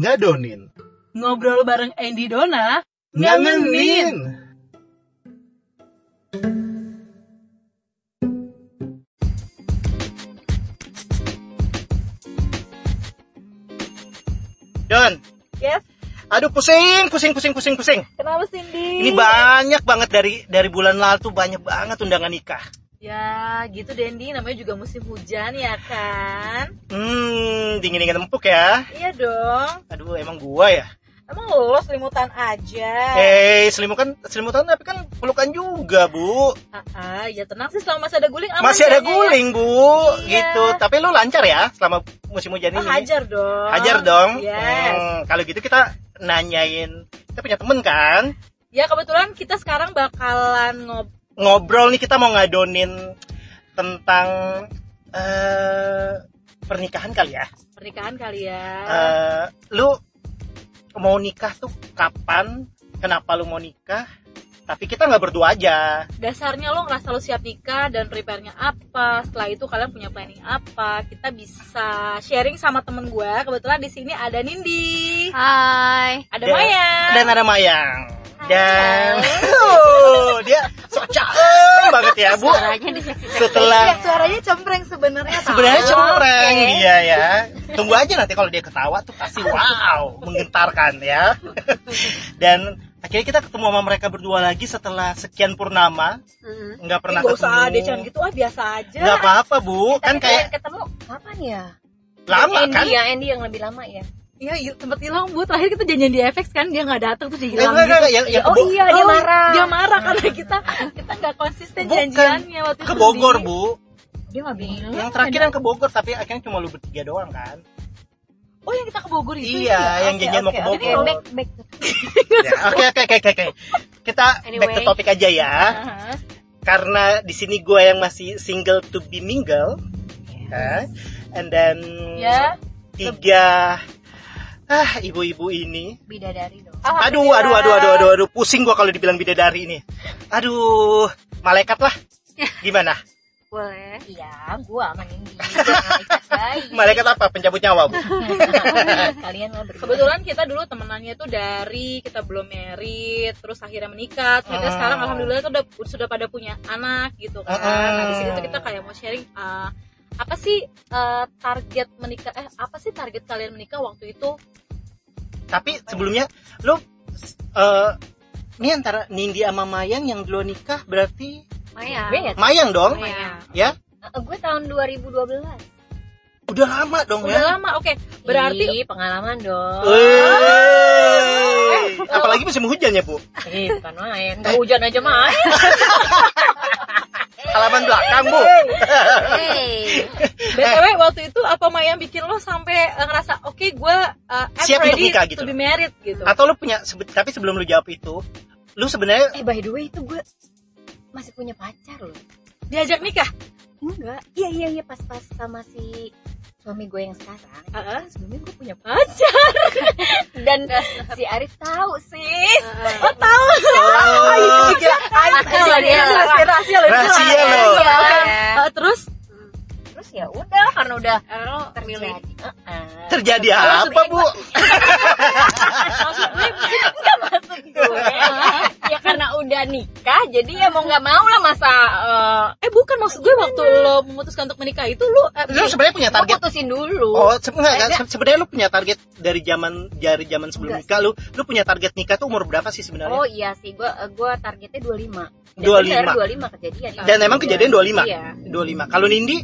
ngadonin, Ngobrol bareng Andy Dona. ngangenin. Don, Yes. aduh pusing, pusing, pusing, pusing, pusing. Kenapa Cindy? Ini banyak banget dari dari bulan lalu tuh banyak banget undangan nikah. Ya, gitu Dendi. Namanya juga musim hujan ya kan? Hmm, dingin dingin empuk ya. Iya dong. Aduh, emang gua ya. Emang lo selimutan aja. Eh, selimutan, selimutan tapi kan pelukan juga, Bu. Ah, ah, ya tenang sih selama masih ada guling aman Masih ada ya. guling, Bu. Iya. Gitu. Tapi lu lancar ya selama musim hujan Ah, ini. hajar dong. Hajar dong. Yes. Hmm, kalau gitu kita nanyain. Kita punya temen kan? Ya kebetulan kita sekarang bakalan ngob Ngobrol nih kita mau ngadonin tentang eh pernikahan kali ya. pernikahan kali ya. Eh, lu mau nikah tuh kapan? Kenapa lu mau nikah? Tapi kita nggak berdua aja. Dasarnya lo ngerasa lo siap nikah dan prepare-nya apa? Setelah itu kalian punya planning apa? Kita bisa sharing sama temen gue. Kebetulan di sini ada Nindi, Hai. ada Dan- Maya. Dan ada Mayang. Dan oh, dia ya, Bu. Suaranya di seksi Setelah Iya, suaranya cempreng sebenarnya. sebenarnya cempreng Oke. dia ya. Tunggu aja nanti kalau dia ketawa tuh pasti wow, menggentarkan ya. Dan akhirnya kita ketemu sama mereka berdua lagi setelah sekian purnama, Hmm. nggak Ih, pernah gak ketemu. usah deh, jangan gitu ah biasa aja. Nggak apa-apa, Bu. Kan Tapi kayak kalian ketemu kapan ya? lama Andy kan? ya, Andy yang lebih lama ya. Iya, iya, sempet hilang bu. Terakhir kita janjian di FX kan dia nggak datang tuh dia Enggak, hilang gitu. yang, yang Oh Bo- iya, dia Oh, marah. Dia marah karena kita kita nggak konsisten Bukan. janjiannya waktu itu. ke Bogor, Di- Bu. Dia nggak bilang. Yang terakhir yang ke Bogor, tapi akhirnya cuma lu bertiga doang kan? Oh yang kita ke Bogor itu. Iya, ya? yang Oke, janjian mau oke, ke oke. Oke, Bogor. back back. Ya, Oke, oke, oke, oke. Kita back Anyway. to topik aja ya. Aha. Karena di sini gue yang masih single to be mingle. ya. And then Ya. tiga ah ibu-ibu ini. Bidadari dong. Aduh, aduh, aduh, aduh, aduh, aduh, pusing gua kalau dibilang bidadari ini. Aduh, malaikat lah. Gimana? Boleh. Iya, gua Nindi. Malaikat baik. Malaikat apa? Pencabut nyawa, Bu. Kalian lah berdua. Kebetulan kita dulu temenannya tuh dari kita belum merit, terus akhirnya menikah. Terus kita Ah. sekarang alhamdulillah tuh udah sudah pada punya anak gitu kan. Ah. Nah, di sini tuh kita kayak mau sharing uh, apa sih uh, target menikah eh apa sih target kalian menikah waktu itu? Tapi sebelumnya lu eh ini antara Nindi sama Mayang yang dulu nikah berarti Maya. Gue nggak Mayang dong, Maya. ya? Eh, gue tahun 2012. Udah lama dong Udah ya. lama, oke. Berarti Ih, pengalaman dong. Wey. Apalagi musim hujan ya, Bu. Eh, bukan main. Nggak hujan aja main. Halaman belakang, Bu. Hey. BTW waktu itu apa Maya yang bikin lo sampai uh, ngerasa oke gue uh, I'm Siap untuk ready nikah gitu. to be married gitu. Atau lu punya tapi sebelum lu jawab itu, lu sebenarnya Eh, by the way itu gue masih punya pacar loh. Diajak nikah. Enggak. Iya, iya, iya. Pas-pas sama si suami gue yang sekarang. Heeh. Sebelumnya gue punya pacar. Dan si Arif tahu sih. Oh tahu. Oh. Gila, Rahasia, Rahasia. rahasia, rahasia loh. itu. Rahasia Iya, loh. iya, oke. Iya. Uh, terus Terus ya udah karena udah uh, terjadi Maksud apa, Bu? maksud gue. udah nikah jadi ya mau nggak mau lah masa eh eh bukan maksud gue waktu lo memutuskan untuk menikah itu lo uh, Lu sebenarnya punya gue target putusin dulu. Oh, se- enggak, enggak. Enggak. Se- sebenarnya lu punya target dari zaman dari zaman sebelum Enggak nikah lu, lu punya target nikah tuh umur berapa sih Oh sebenarnya? iya sih, gue gua targetnya 25 Dan 25. bener, 25 kejadian Dan emang kejadian 25? Iya 25. Kalau Nindi,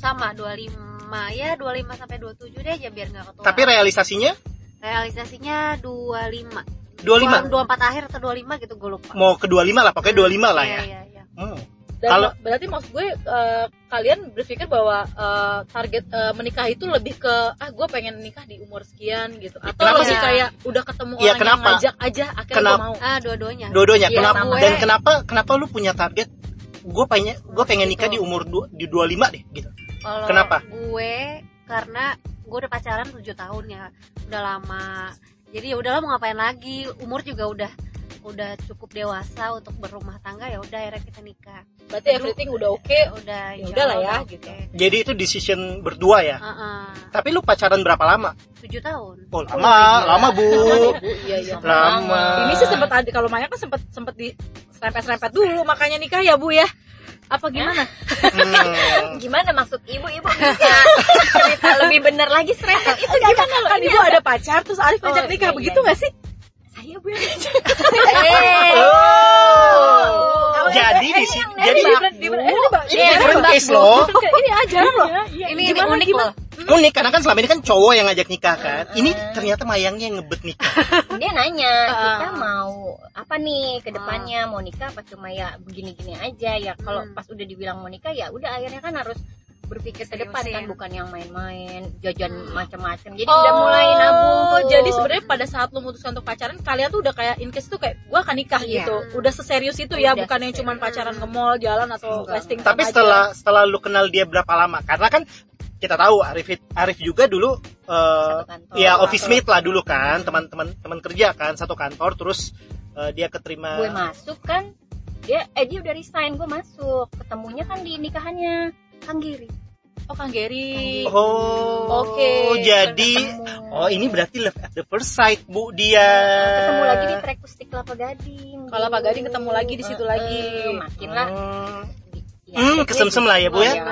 Sama 25 ya 25 sampai 27 deh aja biar gak ketua tapi realisasinya Realisasinya 25 25. 24 akhir atau 25 gitu gue lupa Mau ke 25 lah, pokoknya 25 lah Iya, ya. iya, iya. Hmm. dan Kalau- berarti maksud gue uh, kalian berpikir bahwa uh, target uh, menikah itu lebih ke ah gue pengen nikah di umur sekian gitu atau Kenapa lebih sih? kayak udah ketemu Iya, orang yang kenapa? ngajak aja akhirnya Kenapa? gue mau Ah dua-duanya Dua-duanya. Iya, kenapa? sama Dan gue. kenapa kenapa lu punya target gue pengen gue pengen nikah di umur du, di 25 deh gitu. Kalau Kenapa? gue karena gue udah pacaran 7 tahun ya udah lama jadi ya udahlah mau ngapain lagi umur juga udah udah cukup dewasa untuk berumah tangga ya udah akhirnya kita nikah berarti everything udah oke ya udah Ya udah lah ya, gitu. Jadi itu decision berdua ya. Heeh. Tapi lu pacaran berapa lama? tujuh tahun Oh, lama, lama, Bu. iya iya Lama. ini sih sempat kalau Maya kan sempat sempat di serempet serempet dulu makanya nikah ya bu ya apa gimana Hmm. Gimana maksud ibu? Ibu bisa cerita lebih bener lagi serempet itu gimana loh? kan Ini ibu ada pacar terus Alif Oh, ngajak nikah iya, begitu iya. nggak sih saya bu yang Eh. Oh. Jadi di sini jadi di di ini Mbak, ini ini different Mbak, case loh. ini ajaran loh Iya, ini, ini Gimana, unik gimana? loh Unik karena kan selama ini kan cowok yang ngajak nikah kan. Ini ternyata mayangnya yang ngebet nikah. dia nanya Ah. kita mau apa nih ke depannya mau nikah apa cuma ya begini-gini aja ya kalau Hmm. pas udah dibilang mau nikah ya udah akhirnya kan harus berpikir ke depan kan bukan yang main-main jajan Hmm. macam-macam jadi udah mulai nabung tuh. Oh, jadi sebenarnya pada saat lu memutuskan untuk pacaran kalian tuh udah kayak in case tuh kayak gua akan nikah Iya. gitu udah seserius itu ya Udah bukan yang cuman pacaran ke mall jalan atau Enggak. casting Tapi setelah setelah lu kenal dia berapa lama? Karena kan kita tahu Arif Arif juga dulu eh, Satu kantor. ya office mate lah dulu kan, teman-teman teman kerja kan, satu kantor terus eh, dia keterima gue masuk kan dia eh dia udah resign gue masuk ketemunya kan di nikahannya Kang Giri oh Kang Geri Oh, Oke. jadi Ketemu. oh ini berarti love at the first sight bu dia. ketemu lagi di trek Kustik Kelapa Gading kalau Pak Gading ketemu lagi di situ Eh, lagi eh, makin lah Hmm. Ya, Hmm, kesemsem lah ya, Bu, ya? Iya.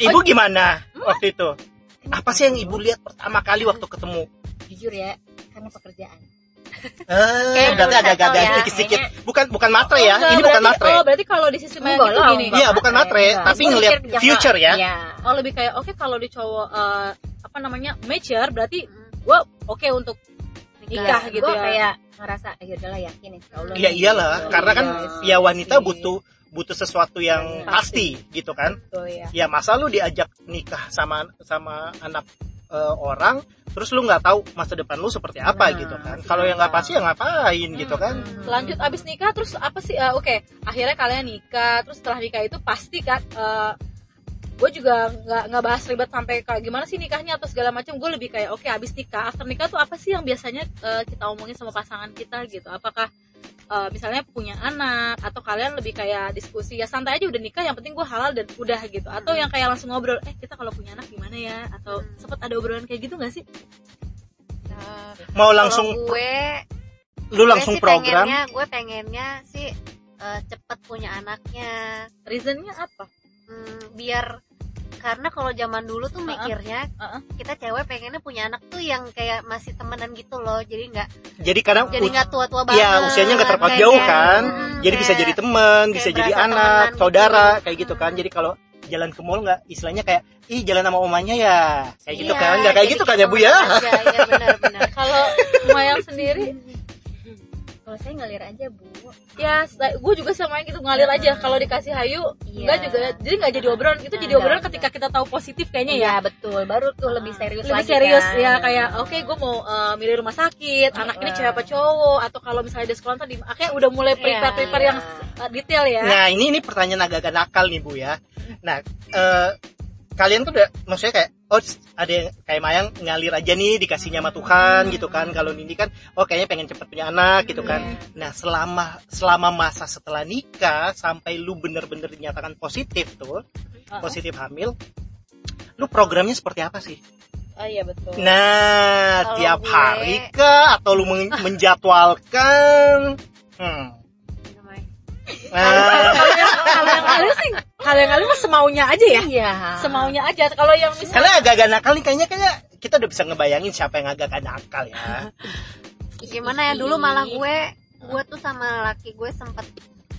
Ibu gimana waktu itu? Apa sih yang ibu lihat pertama kali waktu ketemu? jujur ya karena pekerjaan Eh, Kayak berarti agak-agak ya, sedikit-sedikit. kayaknya. Bukan bukan matre ya. Enggak, ini bukan berarti- matre. oh berarti kalau di Enggak gitu lah, gini Iya, bukan matre, Enggak. tapi ngelihat future ya. Iya. oh lebih kayak oke kalau di cowok eh, apa namanya mature berarti gua oke untuk nikah gitu Gua ya kayak ngerasa ya udahlah yakin insya Allah Iya iyalah, Gitu. karena kan Iya ya wanita butuh butuh sesuatu yang Pasti. pasti gitu kan. Betul, ya. Ya masa lu diajak nikah sama sama anak eh, orang terus lu nggak tahu masa depan lu seperti apa Nah, gitu kan. Kalau yang nggak pasti ya ngapain gitu kan. Hmm. lanjut abis nikah terus apa sih eh, oke akhirnya kalian nikah terus setelah nikah itu pasti kan gue juga nggak nggak bahas ribet sampai kayak gimana sih nikahnya atau segala macam gue lebih kayak oke abis nikah after nikah tuh apa sih yang biasanya eh, kita omongin sama pasangan kita gitu apakah eh, misalnya punya anak atau kalian lebih kayak diskusi ya santai aja udah nikah yang penting gue halal dan udah gitu. Atau yang kayak langsung ngobrol eh kita kalau punya anak gimana ya? Atau Hmm. sempet ada obrolan kayak gitu gak sih? Nah, Mau langsung gue lu gue langsung sih program? pengennya, gue pengennya sih eh, cepet punya anaknya. Reasonnya apa? Hmm, biar karena kalau zaman dulu tuh mikirnya Uh-uh. kita cewek pengennya punya anak tuh yang kayak masih temenan gitu loh jadi nggak jadi karena jadi nggak tua-tua banget ya usianya nggak terpaut Kayak- jauh kan? Hmm, jadi bisa kayak- jadi teman bisa jadi anak temenan gitu. saudara kayak gitu kan? Jadi kalau jalan ke mall nggak istilahnya kayak ih jalan sama omanya ya. Kayak gitu Iya, kan? Nggak kayak gitu kan ya bu ya? aja, iya benar-benar kalau Mayang sendiri kalau saya ngalir aja bu. Ya gue juga sama yang gitu ngalir aja. Kalau dikasih hayu Iya. enggak juga. Jadi nggak jadi obrolan. Itu jadi obrolan enggak. ketika kita tahu positif kayaknya ya. Iya betul. Baru tuh lebih serius lebih lagi serius kan. ya kayak oke gue mau uh, milih rumah sakit anak ini Iya. cewek apa cowok? Atau kalau misalnya di sekolah tadi akhirnya udah mulai prepare prepare Iya. yang uh, detail ya. Nah ini ini pertanyaan agak-agak nakal nih bu ya. Nah eh, kalian tuh udah maksudnya kayak oh ada yang kayak Mayang ngalir aja nih dikasihnya sama Tuhan gitu kan. Kalau Nindi kan oh kayaknya pengen cepet punya anak gitu kan. Nah selama selama masa setelah nikah sampai lu bener-bener dinyatakan positif tuh positif hamil lu programnya seperti apa sih? Ah, iya betul. Nah, Kalau tiap gue- hari kah? Atau lu men- menjadwalkan? Hmm. Kalau yang kalian sih kalau yang mah semaunya aja ya iya semaunya aja kalau yang misalnya karena agak-agak nakal nih kayaknya kayak kita udah bisa ngebayangin siapa yang agak-agak nakal ya. gimana ya dulu malah gue gue tuh sama laki gue sempet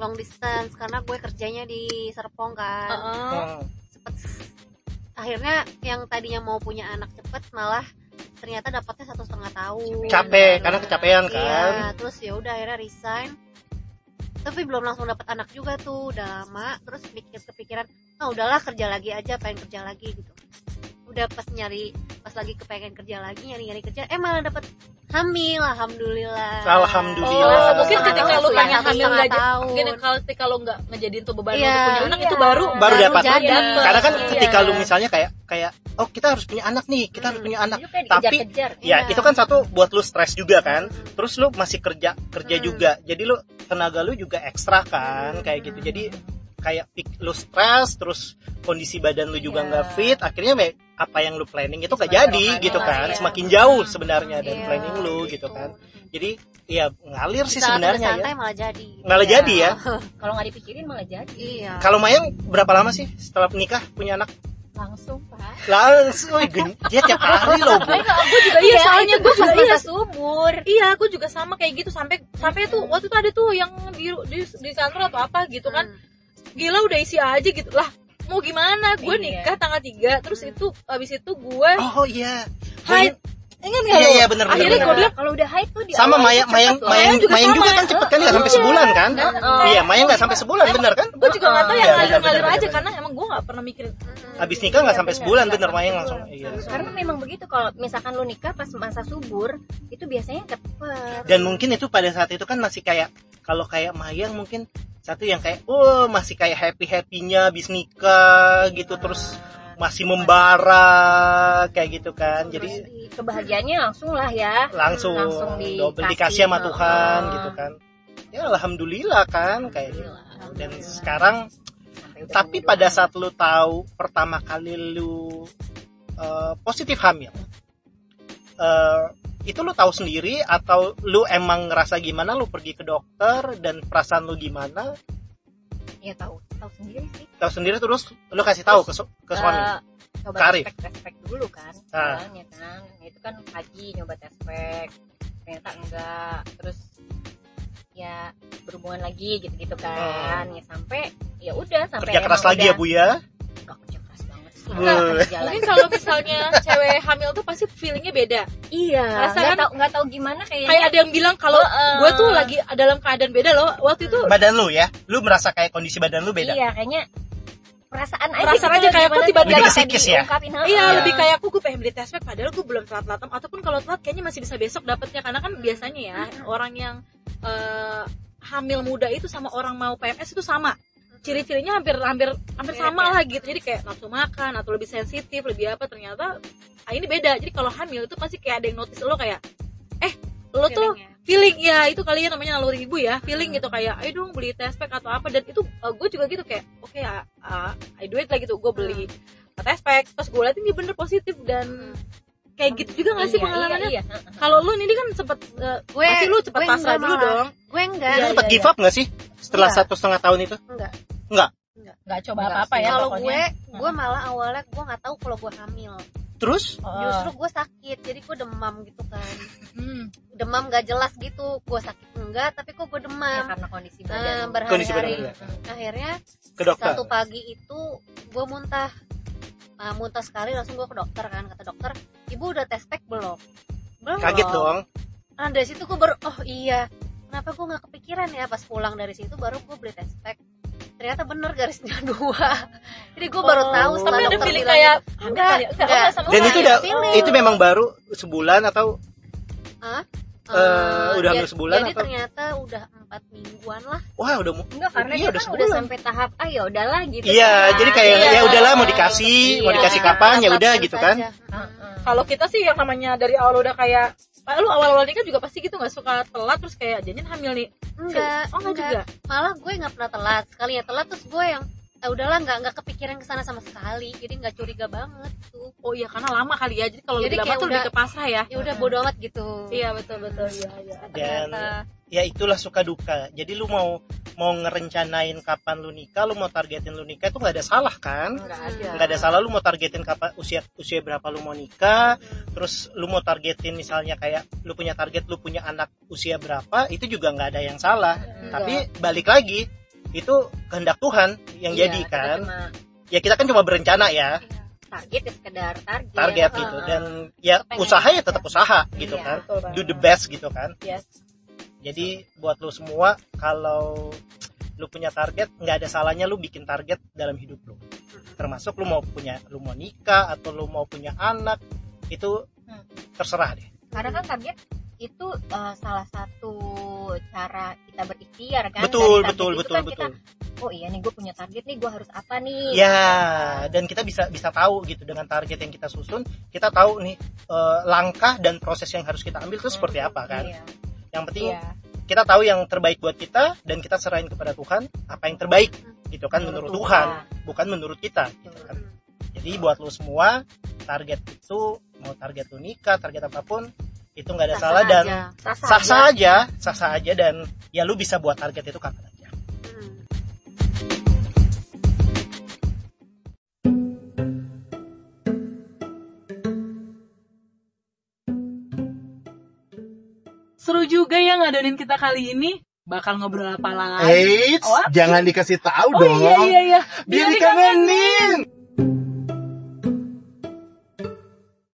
long distance karena gue kerjanya di Serpong kan Uh-uh. Hmm. sempet akhirnya yang tadinya mau punya anak cepet malah ternyata dapatnya satu setengah tahun Capek, karena kecapean iya, kan. terus ya udah akhirnya resign tapi belum langsung dapat anak juga tuh udah lama terus mikir kepikiran ah udahlah kerja lagi aja pengen kerja lagi gitu udah pas nyari pas lagi kepengen kerja lagi nyari nyari kerja eh malah dapat hamil alhamdulillah Alhamdulillah. Oh, mungkin ketika lu pengen hamil nggak tahun. mungkin kalau ketika lo nggak ngejadiin tuh beban Iya. untuk punya anak Iya. itu baru Baru dapat. jadi Dapet. Karena kan Iya. ketika lu misalnya kayak kayak oh kita harus punya anak nih, kita harus Hmm. punya anak. Lu kayak Tapi ya Iya. itu kan satu buat lu stres juga kan. Hmm. Terus lu masih kerja kerja Hmm. juga. Jadi lu tenaga lu juga ekstra kan Hmm. kayak gitu. Jadi kayak pik- lu stres terus kondisi badan lu juga nggak fit akhirnya me- apa yang lu planning itu Semakin jadi gitu lah, kan iya. semakin jauh sebenarnya dari Iya, planning lu gitu kan jadi ya ngalir sih sebenarnya ya malah jadi malah Iya. jadi ya Kalau nggak dipikirin malah jadi. iya kalau Mayang berapa lama sih setelah nikah punya anak Langsung, Pak. langsung dia tiap hari loh bu gue juga iya soalnya gue juga pas iya subur. iya aku juga sama kayak gitu sampai sampai tuh waktu itu ada tuh yang di di, di kantor atau apa gitu kan Hmm. gila udah isi aja gitu lah mau gimana gue Iya. nikah tanggal 3 terus itu habis itu gue oh iya haid ingat iya nggak lo? iya benar benar akhirnya benar. gue bilang kalau udah haid tuh di sama awal Mayang Mayang juga Mayang juga kan cepet kan nggak sampai Iya. sebulan kan Heeh. iya Mayang nggak sampai sebulan bener kan gue juga nggak tahu Iya, yang benar, ngalir-ngalir benar, aja benar. karena emang gue nggak pernah mikirin habis nikah nggak Iya, sampai benar. sebulan Nggak bener Mayang langsung iya Karena memang begitu kalau misalkan lu nikah pas masa subur itu biasanya cepet. dan mungkin itu pada saat itu kan masih kayak kalau kayak Mayang mungkin satu yang kayak oh masih kayak happy happynya habis nikah gitu terus masih membara kayak gitu kan. Jadi kebahagiaannya langsung lah ya. langsung, langsung double dikasih, sama Tuhan gitu kan. Ya alhamdulillah kan kayak gitu. Dan sekarang tapi pada saat lu tahu pertama kali lu eh, positif hamil eh, itu lu tahu sendiri atau lu emang ngerasa gimana lu pergi ke dokter dan perasaan lu gimana ya tahu. Tahu sendiri sih. Tahu sendiri terus lu kasih tahu ke, su- ke suami? Eh, coba Ke Arif. tes pack dulu kan Ah. awalnya kan itu kan pagi nyoba tes pack ternyata enggak. Terus ya berhubungan lagi gitu-gitu kan. Ya sampai ya udah sampai kerja keras lagi ya udah- bu ya Enggak, mungkin kalau misalnya cewek hamil tuh pasti feelingnya beda. Iya Ngerasa nggak kan- tahu nggak tahu gimana kayaknya. Kayak ada yang bilang kalau Heeh. gue tuh lagi dalam keadaan beda loh. Waktu itu badan lu ya lu merasa kayak kondisi badan lu beda? Iya kayaknya perasaan aja Perasaan gitu aja kayak aku tiba-tiba Lebih psikis ya? Iya, Iya. lebih kayak aku gue pengen beli test pack padahal gue belum telat-telat ataupun kalau telat kayaknya masih bisa besok dapetnya. Karena kan biasanya ya orang yang eh, hamil muda itu sama orang mau PMS itu sama ciri-cirinya hampir hampir hampir sama ya? lah gitu. Jadi kayak nafsu makan atau lebih sensitif lebih apa ternyata ah, ini beda. Jadi kalau hamil itu pasti kayak ada yang notice lo kayak eh lo tuh Feelingnya. feeling ya itu kali ya namanya naluri ibu ya. Feeling gitu kayak ayo dong beli test pack atau apa. Dan itu gue juga gitu kayak oke ya uh, I do it lah gitu. Gue beli test pack terus gue liatin dia bener positif dan kayak gitu juga gak sih Iya, pengalamannya? iya, iya. kalau lu ini kan sempet uh, gue pasti lu cepet pasrah dulu dong. Gue enggak Iya, lu sempet iya, give up nggak sih setelah Enggak. satu setengah tahun itu? Enggak nggak. Coba Enggak apa-apa sih. ya kalau gue gue malah awalnya gue nggak tahu kalau gue hamil. Terus? Justru gue sakit jadi gue demam gitu kan. Hmm. demam gak jelas gitu. Gue sakit enggak tapi kok gue Ya, demam karena kondisi Eh, badan. Kondisi badan berhari-hari lu. akhirnya ke dokter. satu pagi itu gue muntah. Nah, muntah sekali langsung gue ke dokter kan. Kata dokter ibu udah tes pack belum? Belum kaget dong. Nah dari situ gue baru oh iya. Kenapa gue nggak kepikiran ya pas pulang dari situ baru gue beli tes pack ternyata bener garisnya dua jadi gue baru Oh. tahu tapi setelah ada dokter bilang kayak gitu. enggak enggak enggak, enggak. enggak sama dan itu udah feeling. itu memang baru sebulan atau Eh, udah hamil jadi- sebulan jadi atau- ternyata udah empat mingguan lah wah udah mu- enggak karena Iya, dia udah kan udah sampai tahap ah ya udahlah gitu iya kan. jadi kayak Iya. ya udahlah mau dikasih mau Iya. dikasih kapan ya udah gitu kan kalau kita sih yang namanya dari awal udah kayak Pak, lu awal-awal nikah juga pasti gitu nggak suka telat terus kayak janjian hamil nih. Enggak oh enggak. juga? Malah gue nggak pernah telat. Sekali ya telat terus gue yang ah udahlah nggak nggak kepikiran ke sana sama sekali. Jadi nggak curiga banget tuh. Oh iya karena lama kali ya. Jadi kalau Jadi lebih lama tuh lebih udah- ke pasrah ya. ya udah bodo amat gitu. Iya betul betul. Iya iya. Dan ternyata ya itulah suka duka. Jadi lu mau mau ngerencanain kapan lu nikah lu mau targetin lu nikah itu nggak ada salah kan? Enggak ada. Nggak ada salah lu mau targetin kapan usia usia berapa lu mau nikah terus lu mau targetin misalnya kayak lu punya target lu punya anak usia berapa itu juga nggak ada yang salah. Enggak. tapi balik lagi itu kehendak Tuhan yang Iya, jadi kan. cuma ya kita kan cuma berencana ya. Target ya sekedar target. Target gitu. Dan ya usaha ya tetap usaha gitu Iya. kan. Betul banget. do the best gitu kan. Yes. jadi buat lu semua kalau lu punya target nggak ada salahnya lu bikin target dalam hidup lu. Termasuk lu mau punya lu mau nikah atau lu mau punya anak itu Hmm. terserah deh. Karena kan target itu eh, salah satu cara kita berikhtiar kan betul Dari betul betul kan betul kita, oh iya nih gue punya target nih gue harus apa nih ya dan kita bisa bisa tahu gitu dengan target yang kita susun kita tahu nih eh, langkah dan proses yang harus kita ambil itu seperti apa kan Iya. yang penting Iya. kita tahu yang terbaik buat kita dan kita serahin kepada Tuhan apa yang terbaik gitu kan menurut, Menurut Tuhan Tuhan. bukan menurut kita gitu kan Hmm. jadi buat lu semua target itu mau target lu nikah target apa pun itu nggak ada Sah-sah salah dan aja. Sah-sah sah aja. sah aja sah sah aja dan ya lu bisa buat target itu kapan aja Hmm. Seru juga ya ngadonin kita kali ini. Bakal ngobrol apa lagi? Eits, Oh, jangan dikasih tahu oh dong. iya iya iya. Biar dikangenin.